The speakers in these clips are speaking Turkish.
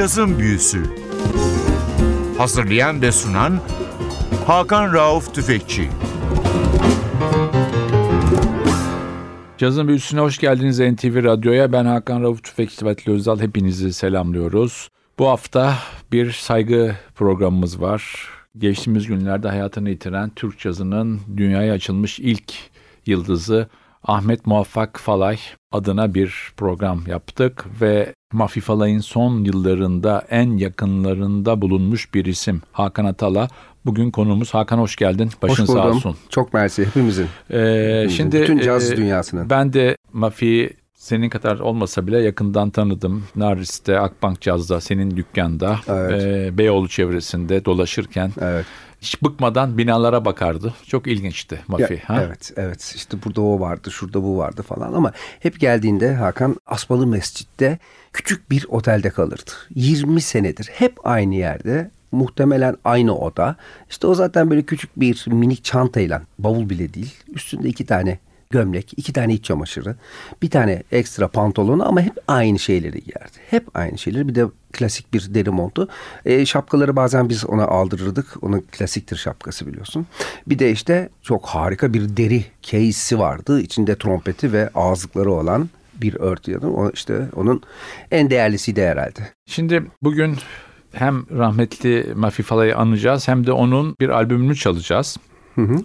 Cazın Büyüsü Hazırlayan ve sunan Hakan Rauf Tüfekçi Cazın Büyüsü'ne hoş geldiniz NTV Radyo'ya. Ben Hakan Rauf Tüfekçi ve Özal. Hepinizi selamlıyoruz. Bu hafta bir saygı programımız var. Geçtiğimiz günlerde hayatını yitiren Türk cazının dünyaya açılmış ilk yıldızı Ahmet Muvaffak Falay adına bir program yaptık ve Mafi Falay'ın son yıllarında en yakınlarında bulunmuş bir isim Hakan Atala. Bugün konumuz Hakan hoş geldin. Başın hoş buldum. sağ olsun. Çok mersi hepimizin. Ee, şimdi Bütün caz e, dünyasının. Ben de Mafi'yi senin kadar olmasa bile yakından tanıdım. Naris'te, Akbank Caz'da, senin dükkanda, Evet. e, Beyoğlu çevresinde dolaşırken Evet. Hiç bıkmadan binalara bakardı. Çok ilginçti Mafi. Ya, ha? Evet, evet. İşte burada o vardı, şurada bu vardı falan ama hep geldiğinde Hakan Asmalı Mescid'de küçük bir otelde kalırdı. 20 senedir hep aynı yerde. Muhtemelen aynı oda. İşte o zaten böyle küçük bir minik çantayla, bavul bile değil. Üstünde iki tane gömlek, iki tane iç çamaşırı, bir tane ekstra pantolonu ama hep aynı şeyleri giyerdi. Hep aynı şeyleri. Bir de klasik bir deri montu. E, şapkaları bazen biz ona aldırırdık. Onun klasiktir şapkası biliyorsun. Bir de işte çok harika bir deri case'i vardı. İçinde trompeti ve ağızlıkları olan bir örtü yanı. O işte onun en değerlisiydi herhalde. Şimdi bugün hem rahmetli Mafi Falay'ı anacağız hem de onun bir albümünü çalacağız.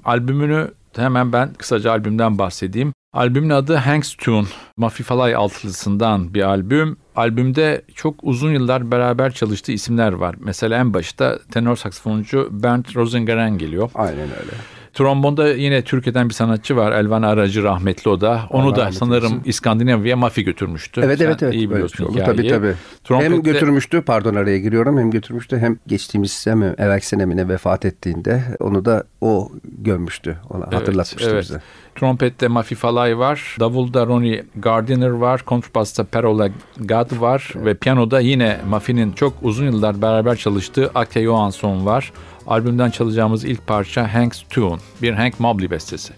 Albümünü hemen ben kısaca albümden bahsedeyim. Albümün adı Hanks Tune. Mafi Falay altılısından bir albüm. Albümde çok uzun yıllar beraber çalıştığı isimler var. Mesela en başta tenor saksafoncu Bernd Rosengren geliyor. Aynen öyle. Trombonda yine Türkiye'den bir sanatçı var. Elvan Aracı rahmetli o da. Onu Allah da sanırım eylesin. İskandinavya'ya Mafi götürmüştü. Evet Sen evet evet. iyi biliyorsun hikayeyi. Tabii tabii. Hem Trompette- götürmüştü pardon araya giriyorum hem götürmüştü hem geçtiğimiz sene evvelki sene mi ne vefat ettiğinde onu da o gömmüştü. Ona hatırlatmıştı evet. bize. Trompette Mafi Falay var. Davulda Ronnie Gardiner var. Kontrbasta Perola Gad var. Ve piyanoda yine Mafi'nin çok uzun yıllar beraber çalıştığı Ake Johansson var. Albümden çalacağımız ilk parça Hank's Tune. Bir Hank Mobley bestesi.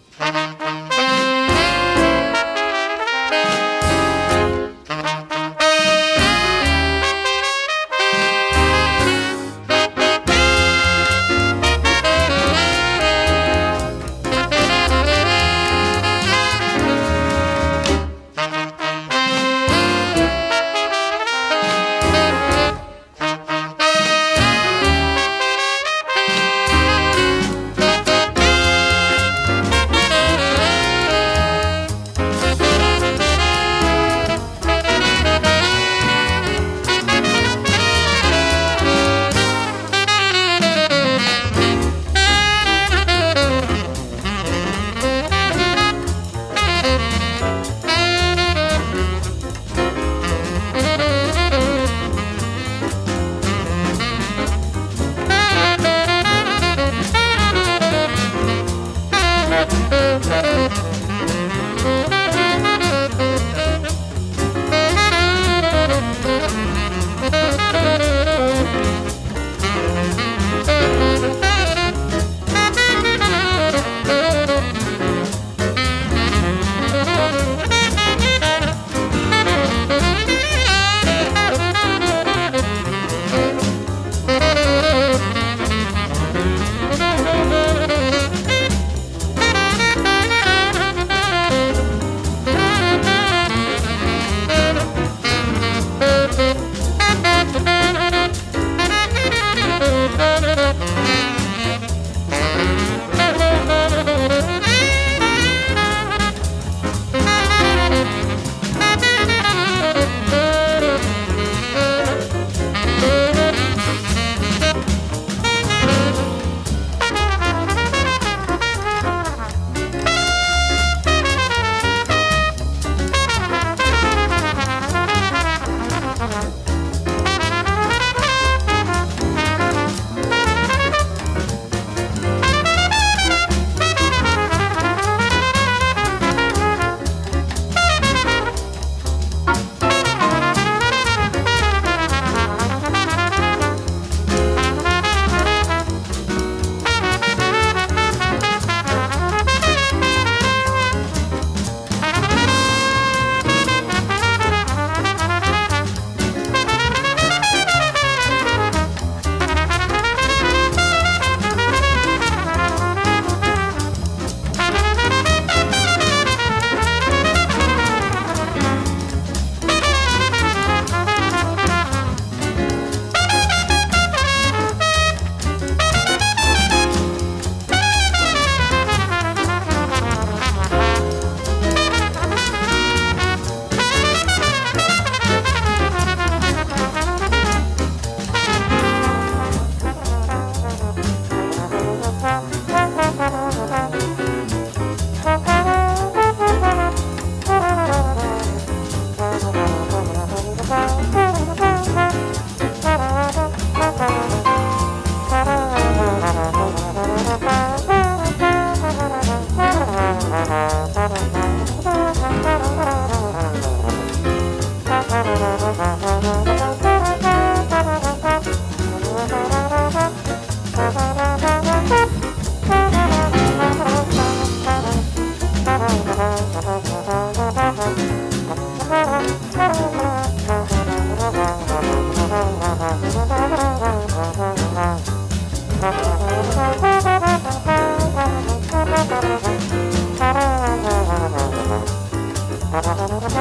Thank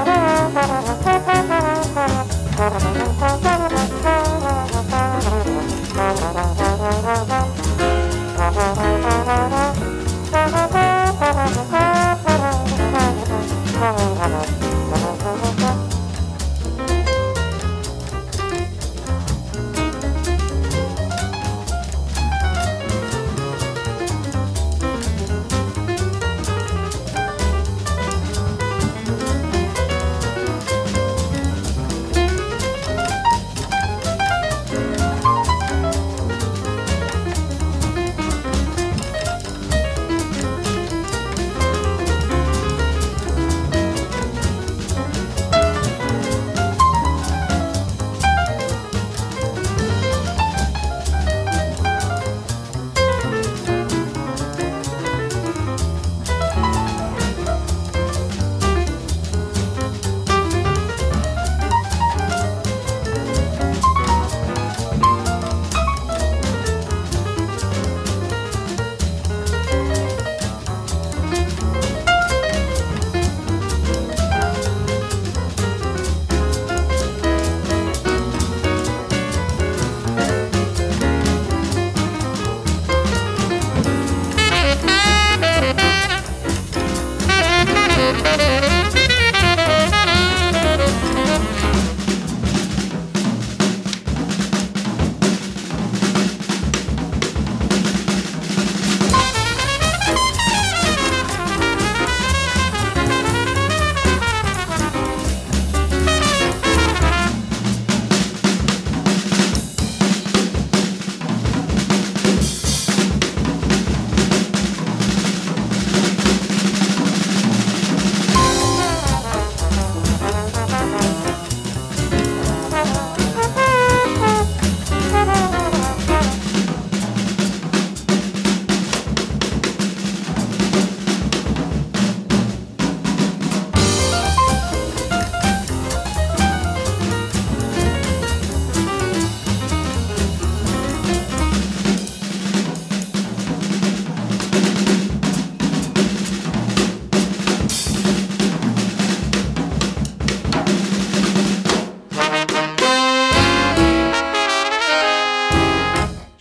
you.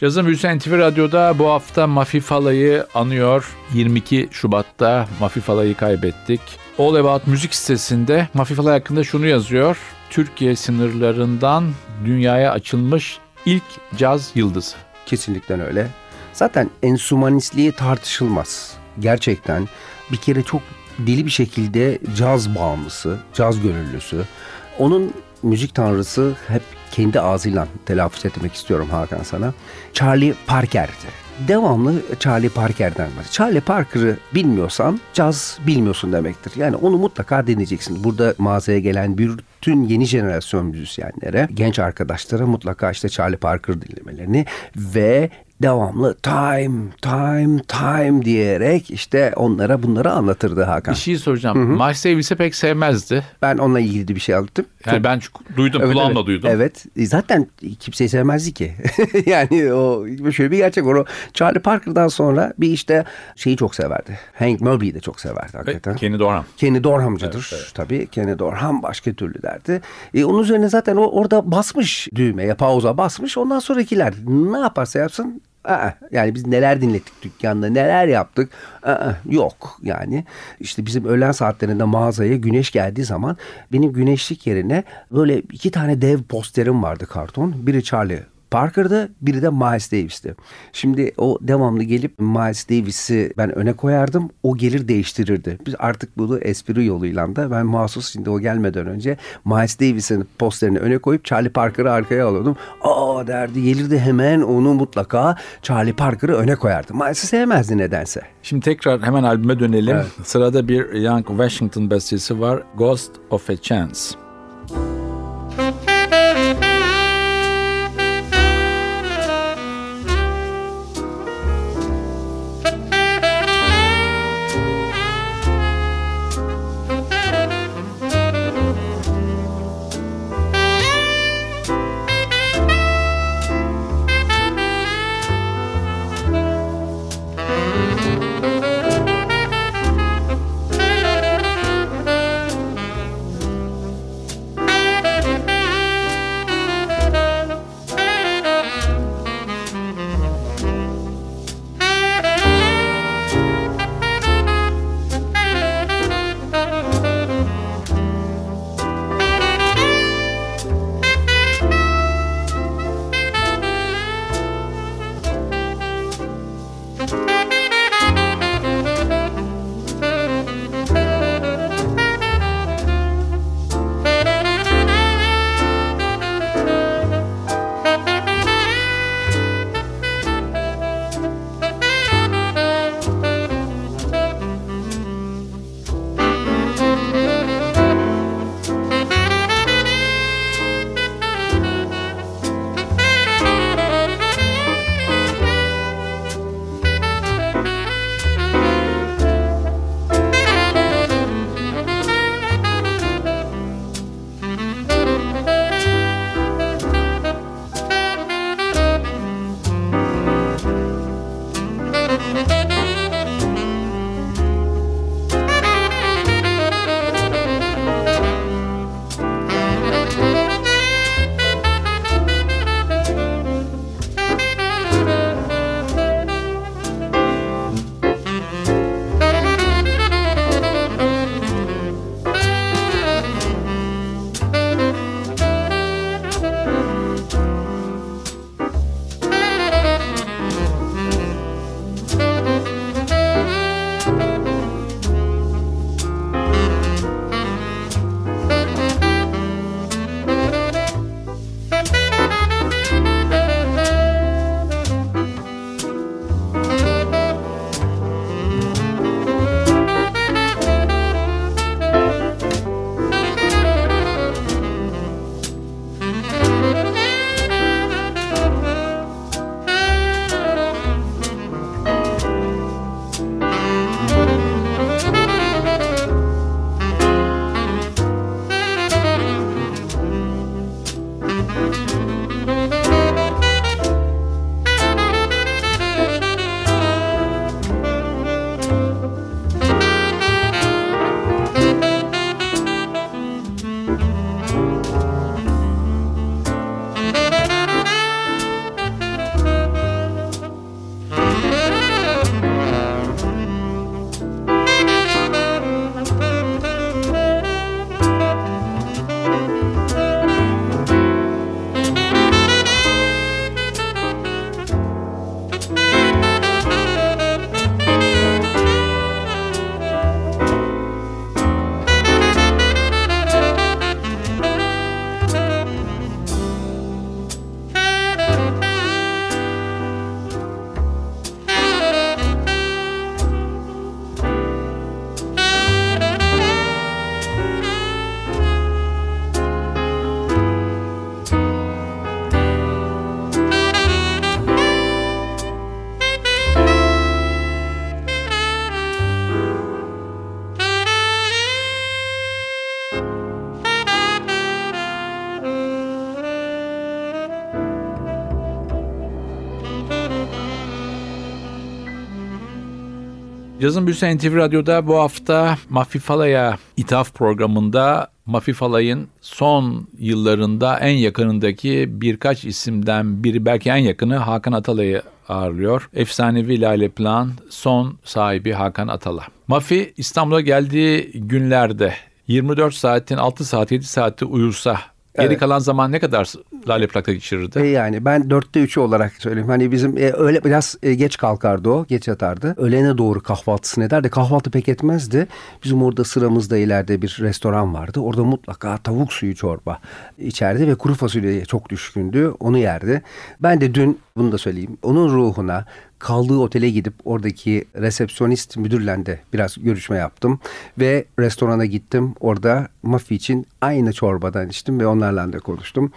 Cazım Hüseyin TV Radyo'da bu hafta Mafi Fala'yı anıyor. 22 Şubat'ta Mafi Fala'yı kaybettik. All About Müzik sitesinde Mafi Fala hakkında şunu yazıyor. Türkiye sınırlarından dünyaya açılmış ilk caz yıldızı. Kesinlikle öyle. Zaten ensumanistliği tartışılmaz. Gerçekten bir kere çok deli bir şekilde caz bağımlısı, caz gönüllüsü. Onun müzik tanrısı hep kendi ağzıyla telaffuz etmek istiyorum Hakan sana. Charlie Parker'di. Devamlı Charlie Parker'den var. Charlie Parker'ı bilmiyorsan caz bilmiyorsun demektir. Yani onu mutlaka deneyeceksin. Burada mağazaya gelen bütün yeni jenerasyon müzisyenlere, genç arkadaşlara mutlaka işte Charlie Parker dinlemelerini ve devamlı time, time, time diyerek işte onlara bunları anlatırdı Hakan. Bir şey soracağım. Miles Davis'i pek sevmezdi. Ben onunla ilgili bir şey anlattım. Yani ben duydum, Evet, kulağımla evet. duydum. Evet. E, Zaten kimseyi sevmezdi ki. yani o şöyle bir gerçek var. O Charlie Parker'dan sonra bir işte şeyi çok severdi. Hank Mobley'i de çok severdi hakikaten. Kenny Dorham. Kenny Dorham'cıdır tabii. Kenny Dorham başka türlü derdi. E, onun üzerine zaten o orada basmış düğmeye, pauza basmış. Ondan sonrakiler ne yaparsa yapsın Aa, yani biz neler dinlettik dükkanda, neler yaptık. Aa, yok yani. işte bizim öğlen saatlerinde mağazaya güneş geldiği zaman benim güneşlik yerine böyle iki tane dev posterim vardı karton. Biri Charlie Parker'dı, biri de Miles Davis'ti. Şimdi o devamlı gelip Miles Davis'i ben öne koyardım. O gelir değiştirirdi. Biz artık bunu espri yoluyla da ben mahsus şimdi o gelmeden önce Miles Davis'in posterini öne koyup Charlie Parker'ı arkaya alıyordum. Aa derdi gelirdi hemen onu mutlaka Charlie Parker'ı öne koyardı. Miles'i sevmezdi nedense. Şimdi tekrar hemen albüme dönelim. Sırada bir Young Washington bestesi var. Ghost of a Chance. Cazın Büyüsü NTV Radyo'da bu hafta Mafi Fala'ya ithaf programında Mafi Falay'ın son yıllarında en yakınındaki birkaç isimden biri belki en yakını Hakan Atalay'ı ağırlıyor. Efsanevi Lale Plan son sahibi Hakan Atala. Mafi İstanbul'a geldiği günlerde 24 saatin 6 saat 7 saati uyusa Geri evet. kalan zaman ne kadar Lale Plak'ta geçirirdi? E yani ben dörtte üçü olarak söyleyeyim. Hani bizim e, öyle biraz e, geç kalkardı o, geç yatardı. Öğlene doğru kahvaltısını ederdi. Kahvaltı pek etmezdi. Bizim orada sıramızda ileride bir restoran vardı. Orada mutlaka tavuk suyu çorba içerdi ve kuru fasulyeye çok düşkündü. Onu yerdi. Ben de dün bunu da söyleyeyim. Onun ruhuna kaldığı otele gidip oradaki resepsiyonist müdürle de biraz görüşme yaptım. Ve restorana gittim. Orada mafi için aynı çorbadan içtim ve onlarla da konuştum.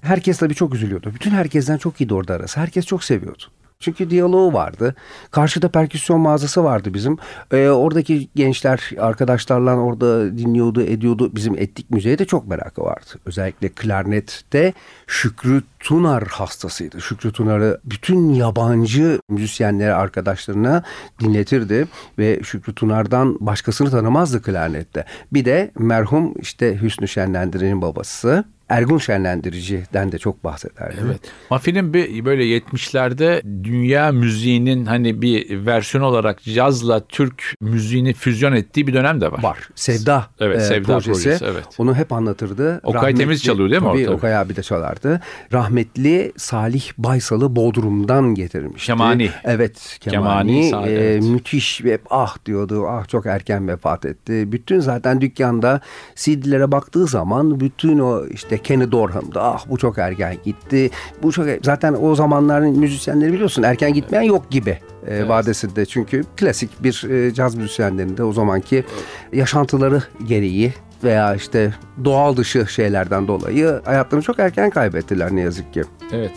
Herkes tabii çok üzülüyordu. Bütün herkesten çok iyiydi orada arası. Herkes çok seviyordu. Çünkü diyaloğu vardı. Karşıda perküsyon mağazası vardı bizim. Ee, oradaki gençler arkadaşlarla orada dinliyordu, ediyordu. Bizim etnik müziğe de çok merakı vardı. Özellikle klarnette Şükrü Tunar hastasıydı. Şükrü Tunar'ı bütün yabancı müzisyenlere, arkadaşlarına dinletirdi ve Şükrü Tunar'dan başkasını tanımazdı klarnette. Bir de merhum işte Hüsnü Şenlendiren'in babası Ergun Şenlendirici'den de çok bahsederdi. Evet. Mafinin bir böyle 70'lerde dünya müziğinin hani bir versiyon olarak cazla Türk müziğini füzyon ettiği bir dönem de var. Var. Sevda, Evet, e, Sevda projesi. projesi, evet. Onu hep anlatırdı. Okay Temiz çalıyor değil mi Tabii orada? Okay abi de çalardı. Rahmetli Salih Baysal'ı Bodrum'dan getirmişti. Kemani. Evet. Kemani, Kemani. Salih, e, evet. Müthiş ve ah diyordu. Ah çok erken vefat etti. Bütün zaten dükkanda CD'lere baktığı zaman bütün o işte Kenny Dorham'da ah bu çok erken gitti. Bu çok zaten o zamanların müzisyenleri biliyorsun erken gitmeyen yok gibi e, Evet. vadesinde. Çünkü klasik bir e, caz müzisyenlerinde o zamanki yaşantıları gereği veya işte doğal dışı şeylerden dolayı hayatlarını çok erken kaybettiler ne yazık ki. Evet.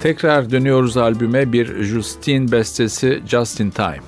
Tekrar dönüyoruz albüme bir Justine bestesi Just in Time.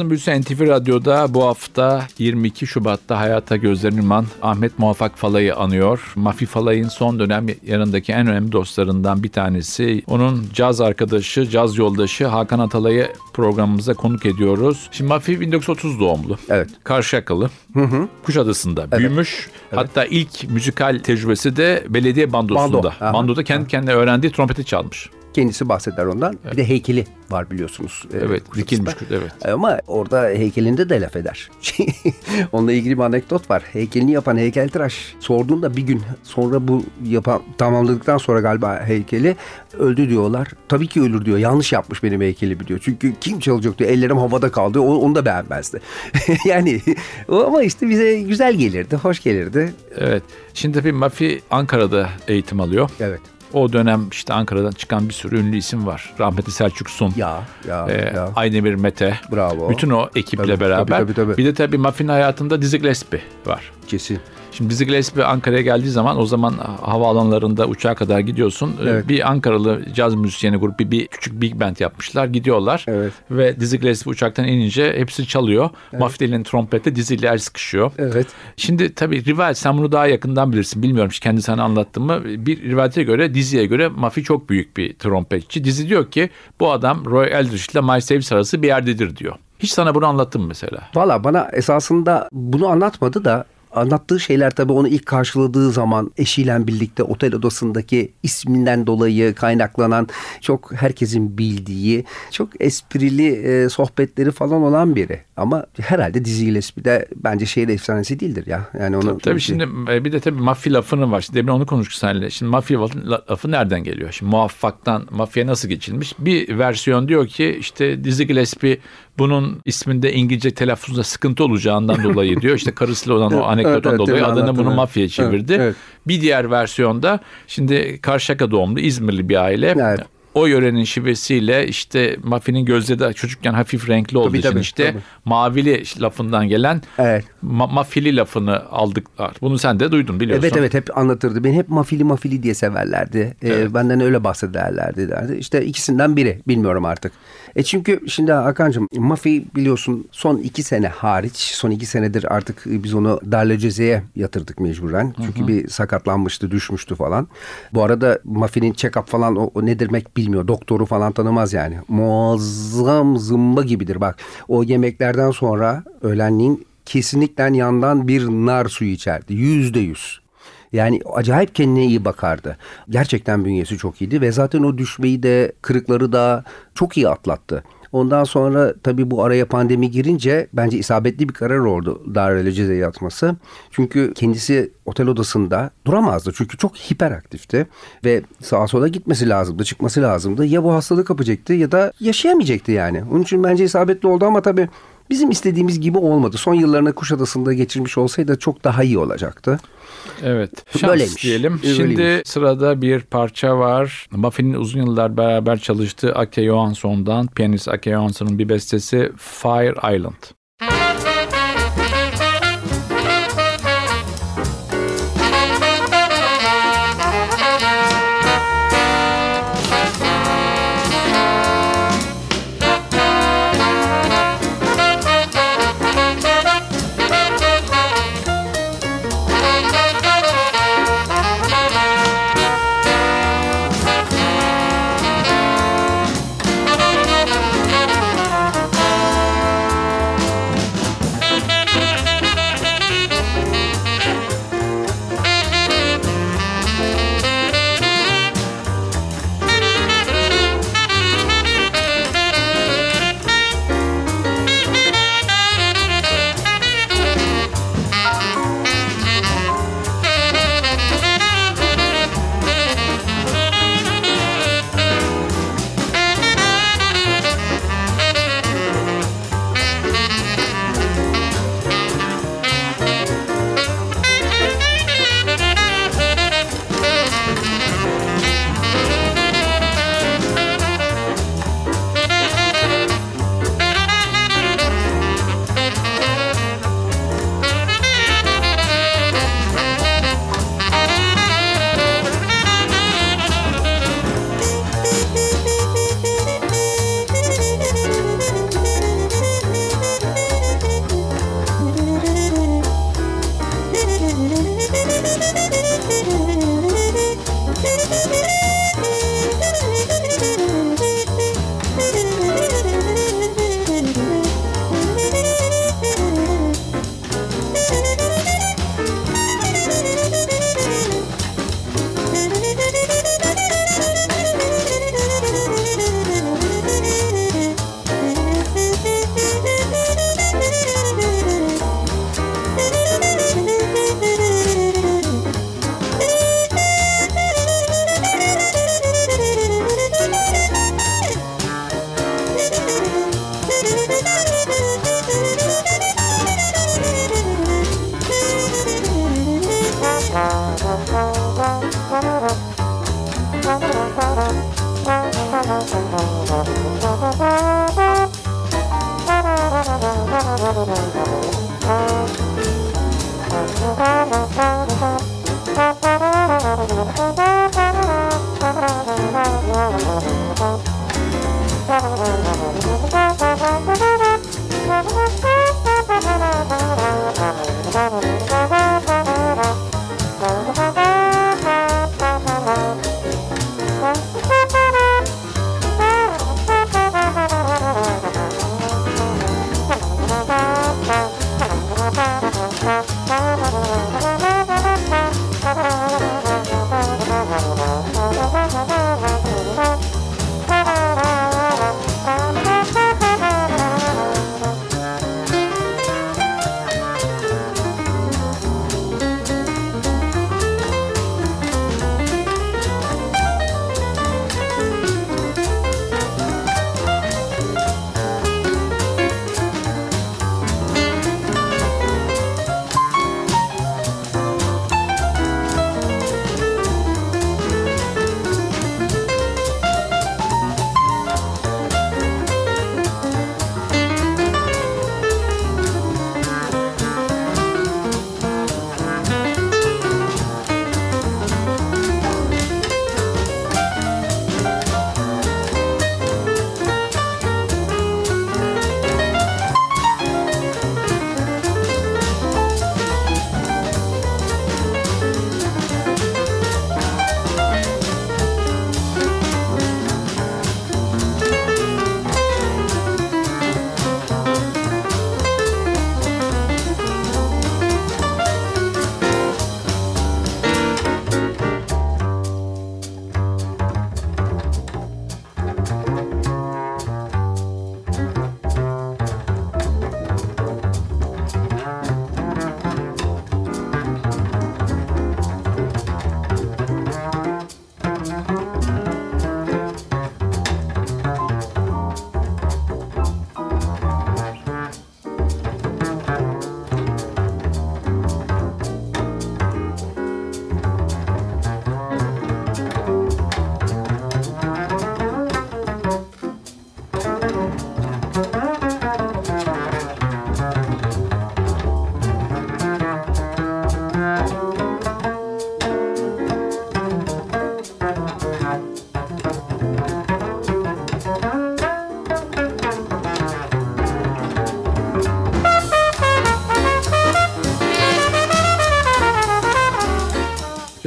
Yazın Büyüsü NTV Radyo'da bu hafta 22 Şubat'ta hayata gözlerini yuman Ahmet Muvaffak Falay'ı anıyor. Mafi Falay'ın son dönem yanındaki en önemli dostlarından bir tanesi. Onun caz arkadaşı, caz yoldaşı Hakan Atalay'ı programımıza konuk ediyoruz. Şimdi Mafi 1930 doğumlu. Evet. Karşıyakalı. Hı hı. Kuşadası'nda büyümüş. Hatta ilk müzikal tecrübesi de belediye bandosunda. Bando, aha. Bandoda kendi kendine öğrendiği trompeti çalmış. Kendisi bahseder ondan. Bir de heykeli var biliyorsunuz. e, Evet, Kuşadası'da. dikilmiş. Evet. Ama orada heykelinde de laf eder. Onunla ilgili bir anekdot var. Heykelini yapan heykeltıraş sorduğunda bir gün sonra bu yapan tamamladıktan sonra galiba heykeli öldü diyorlar. Tabii ki ölür diyor. Yanlış yapmış benim heykelimi diyor. Çünkü kim çalacak diyor. Ellerim havada kaldı. O- Onu da beğenmezdi. yani ama işte bize güzel gelirdi. Hoş gelirdi. Evet. Şimdi tabii Mafi Ankara'da eğitim alıyor. Evet. O dönem işte Ankara'dan çıkan bir sürü ünlü isim var. Rahmetli Selçuk Sun, Ya ya e, ya. Aydemir Mete. Bravo. Bütün o ekiple Tabii, beraber. tabii, tabii, tabii. Bir de tabii Mafi'nin hayatında Dizzy Gillespie var. Kesin. Şimdi Dizzy Gillespie Ankara'ya geldiği zaman o zaman havaalanlarında uçağa kadar gidiyorsun. Ee, Evet. Bir Ankaralı caz müzisyeni grup bir, bir küçük big band yapmışlar. Gidiyorlar Evet. ve Dizzy Gillespie uçaktan inince hepsi çalıyor. Evet. Mafi de elinde trompette Dizzy ile el sıkışıyor. Evet. Şimdi tabii rivayet sen bunu daha yakından bilirsin. Bilmiyorum hiç kendi sana anlattım mı? Bir rivayete göre Dizzy'ye göre Mafi çok büyük bir trompetçi. Dizzy diyor ki bu adam Roy Eldridge ile Miles Davis arası bir yerdedir diyor. Hiç sana bunu anlattım mı mesela? Valla bana esasında bunu anlatmadı da anlattığı şeyler tabii onu ilk karşıladığı zaman eşiyle birlikte otel odasındaki isminden dolayı kaynaklanan çok herkesin bildiği çok esprili e, sohbetleri falan olan biri. Ama herhalde Dizzy de bence şehir efsanesi değildir ya. Yani onu Tabii şimdi e, bir de tabii mafya lafını var. Şimdi demin onu konuştuk seninle. Şimdi mafya lafı nereden geliyor? Şimdi muvaffaktan mafya nasıl geçilmiş? Bir versiyon diyor ki işte Dizzy Gillespie bunun isminde İngilizce telaffuzda sıkıntı olacağından dolayı diyor. İşte karısıyla olan o anekdottan evet, dolayı evet, adını anlattım, bunu mafyaya çevirdi. Evet, evet. Bir diğer versiyonda şimdi Karşıyaka doğumlu İzmirli bir aile. Evet. O yörenin şivesiyle işte mafinin gözleri de çocukken hafif renkli olduğu Tabii, için tabii, işte tabii. mavili lafından gelen Evet. ma- mafili lafını aldıklar. Bunu sen de duydun biliyorsun. Evet evet hep anlatırdı. Beni hep mafili mafili diye severlerdi. Ee, Evet. benden öyle bahsederlerdi derdi. İşte ikisinden biri bilmiyorum artık. E çünkü şimdi Hakan'cığım Mafi biliyorsun son iki sene hariç son iki senedir artık biz onu darla cezeye yatırdık mecburen. Çünkü bir sakatlanmıştı düşmüştü falan. Bu arada Mafi'nin check-up falan o, o ne demek bilmiyor. Doktoru falan tanımaz yani. Muazzam zımba gibidir bak. O yemeklerden sonra öğlenliğin kesinlikle yandan bir nar suyu içerdi. Yüzde yüz. Yani acayip kendine iyi bakardı. Gerçekten bünyesi çok iyiydi ve zaten o düşmeyi de kırıkları da çok iyi atlattı. Ondan sonra tabii bu araya pandemi girince bence isabetli bir karar oldu Darül Ceze'ye yatması. Çünkü kendisi otel odasında duramazdı. Çünkü çok hiperaktifti ve sağa sola gitmesi lazımdı, çıkması lazımdı. Ya bu hastalığı kapacaktı ya da yaşayamayacaktı yani. Onun için bence isabetli oldu ama tabii bizim istediğimiz gibi olmadı. Son yıllarını Kuşadası'nda geçirmiş olsaydı çok daha iyi olacaktı. Evet. Şans Böyleymiş. diyelim. Böyleymiş. Şimdi sırada bir parça var. Muffin'in uzun yıllar beraber çalıştığı Ake Johansson'dan piyanist Ake Johansson'un bir bestesi Fire Island. Thank you. Thank you.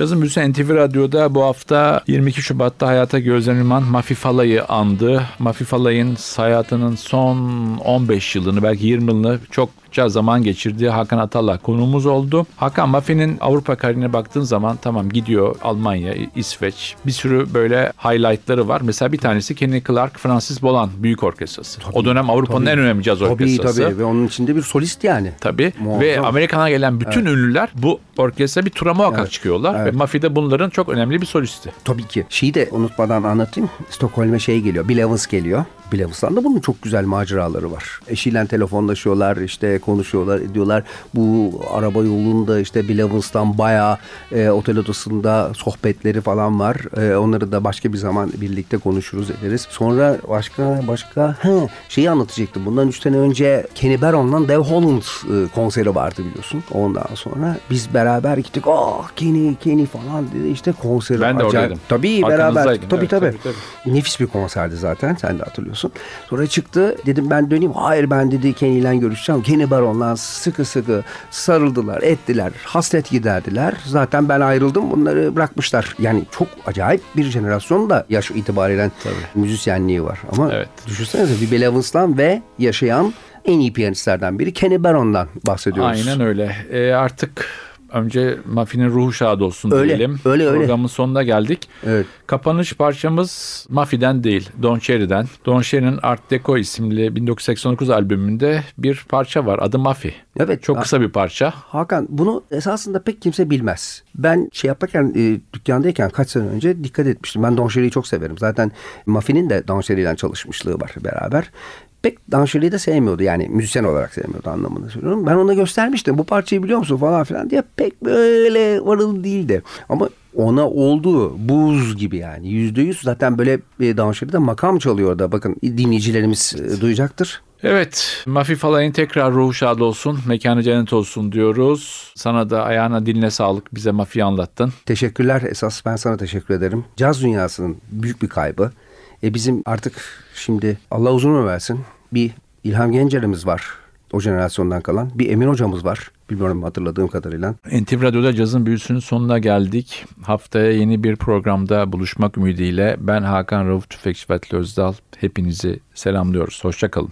Cazın Büyüsü NTV Radyo'da bu hafta 22 Şubat'ta hayata gözlenilen Mafi Falay'ı andı. Mafi Falay'ın hayatının son 15 yılını belki 20 yılını çok çokça zaman geçirdiği Hakan Atalla konuğumuz oldu. Hakan Mafi'nin Avrupa kariyerine baktığın zaman tamam gidiyor Almanya, İsveç bir sürü böyle highlightları var. Mesela bir tanesi Kenny Clark, Francis Bolan Büyük Orkestrası. Tabii, o dönem Avrupa'nın en önemli caz orkestrası. Tabii tabii ve onun içinde bir solist yani. Tabii Muazzam. ve Amerikan'a gelen bütün evet. ünlüler bu orkestra bir tura muhakkak evet. çıkıyorlar evet. ve Mafi de bunların çok önemli bir solisti. Tabii ki. Şeyi de unutmadan anlatayım. Stockholm'e şey geliyor. Bill Evans geliyor. Bill Evans'tan bunun çok güzel maceraları var. Eşiyle telefonlaşıyorlar işte konuşuyorlar ediyorlar. Bu araba yolunda işte Bill Evans'tan bayağı e, otel odasında sohbetleri falan var. E, onları da başka bir zaman birlikte konuşuruz ederiz. Sonra başka başka he, şeyi anlatacaktım. Bundan üç sene önce Kenny Barron'la Dev Holland e, konseri vardı biliyorsun. Ondan sonra biz beraber gittik. Oh Kenny Kenny falan dedi işte konseri. Ben de acayip. oradaydım. Tabii beraber. Tabii, evet, tabii tabii. tabii. Nefis bir konserdi zaten. Sen de hatırlıyorsun. Sonra çıktı. Dedim ben döneyim. Hayır ben dedi Kenny ile görüşeceğim. Kenny Baron'la sıkı sıkı sarıldılar, ettiler, hasret giderdiler. Zaten ben ayrıldım bunları bırakmışlar. Yani çok acayip bir jenerasyon da yaş itibariyle Tabii. müzisyenliği var. Ama evet. düşünsenize bir Bill Evans'lan ve yaşayan en iyi piyanistlerden biri Kenny Baron'dan bahsediyoruz. Aynen öyle. E, artık önce Mafi'nin ruhu şad olsun öyle, diyelim. Öyle öyle. Programın sonuna geldik. Evet. Kapanış parçamız Mafi'den değil, Don Cherry'den. Don Cherry'nin Art Deco isimli 1989 albümünde bir parça var. Adı Mafi. Evet. Çok kısa bir parça. Hakan bunu esasında pek kimse bilmez. Ben şey yaparken e, dükkandayken kaç sene önce dikkat etmiştim. Ben Don Cherry'i çok severim. Zaten Mafi'nin de Don Cherry'den çalışmışlığı var beraber pek Danşeli'yi de sevmiyordu yani müzisyen olarak sevmiyordu anlamında söylüyorum. Ben ona göstermiştim bu parçayı biliyor musun falan filan diye pek böyle varıl değildi. Ama ona oldu buz gibi yani yüzde yüz zaten böyle e, Danşeli'de makam çalıyor da bakın dinleyicilerimiz e, duyacaktır. Evet, Mafi Falay'ın tekrar ruhu şad olsun, mekanı cennet olsun diyoruz. Sana da ayağına diline sağlık, bize Mafi'yi anlattın. Teşekkürler esas ben sana teşekkür ederim. Caz dünyasının büyük bir kaybı. E bizim artık şimdi Allah uzun ömür versin bir İlham Gencer'imiz var o jenerasyondan kalan. Bir Emin hocamız var. Bilmiyorum hatırladığım kadarıyla. NTV Radyo'da cazın büyüsünün sonuna geldik. Haftaya yeni bir programda buluşmak ümidiyle ben Hakan Rauf Tüfekçi Fatih Özdal. Hepinizi selamlıyoruz. Hoşçakalın.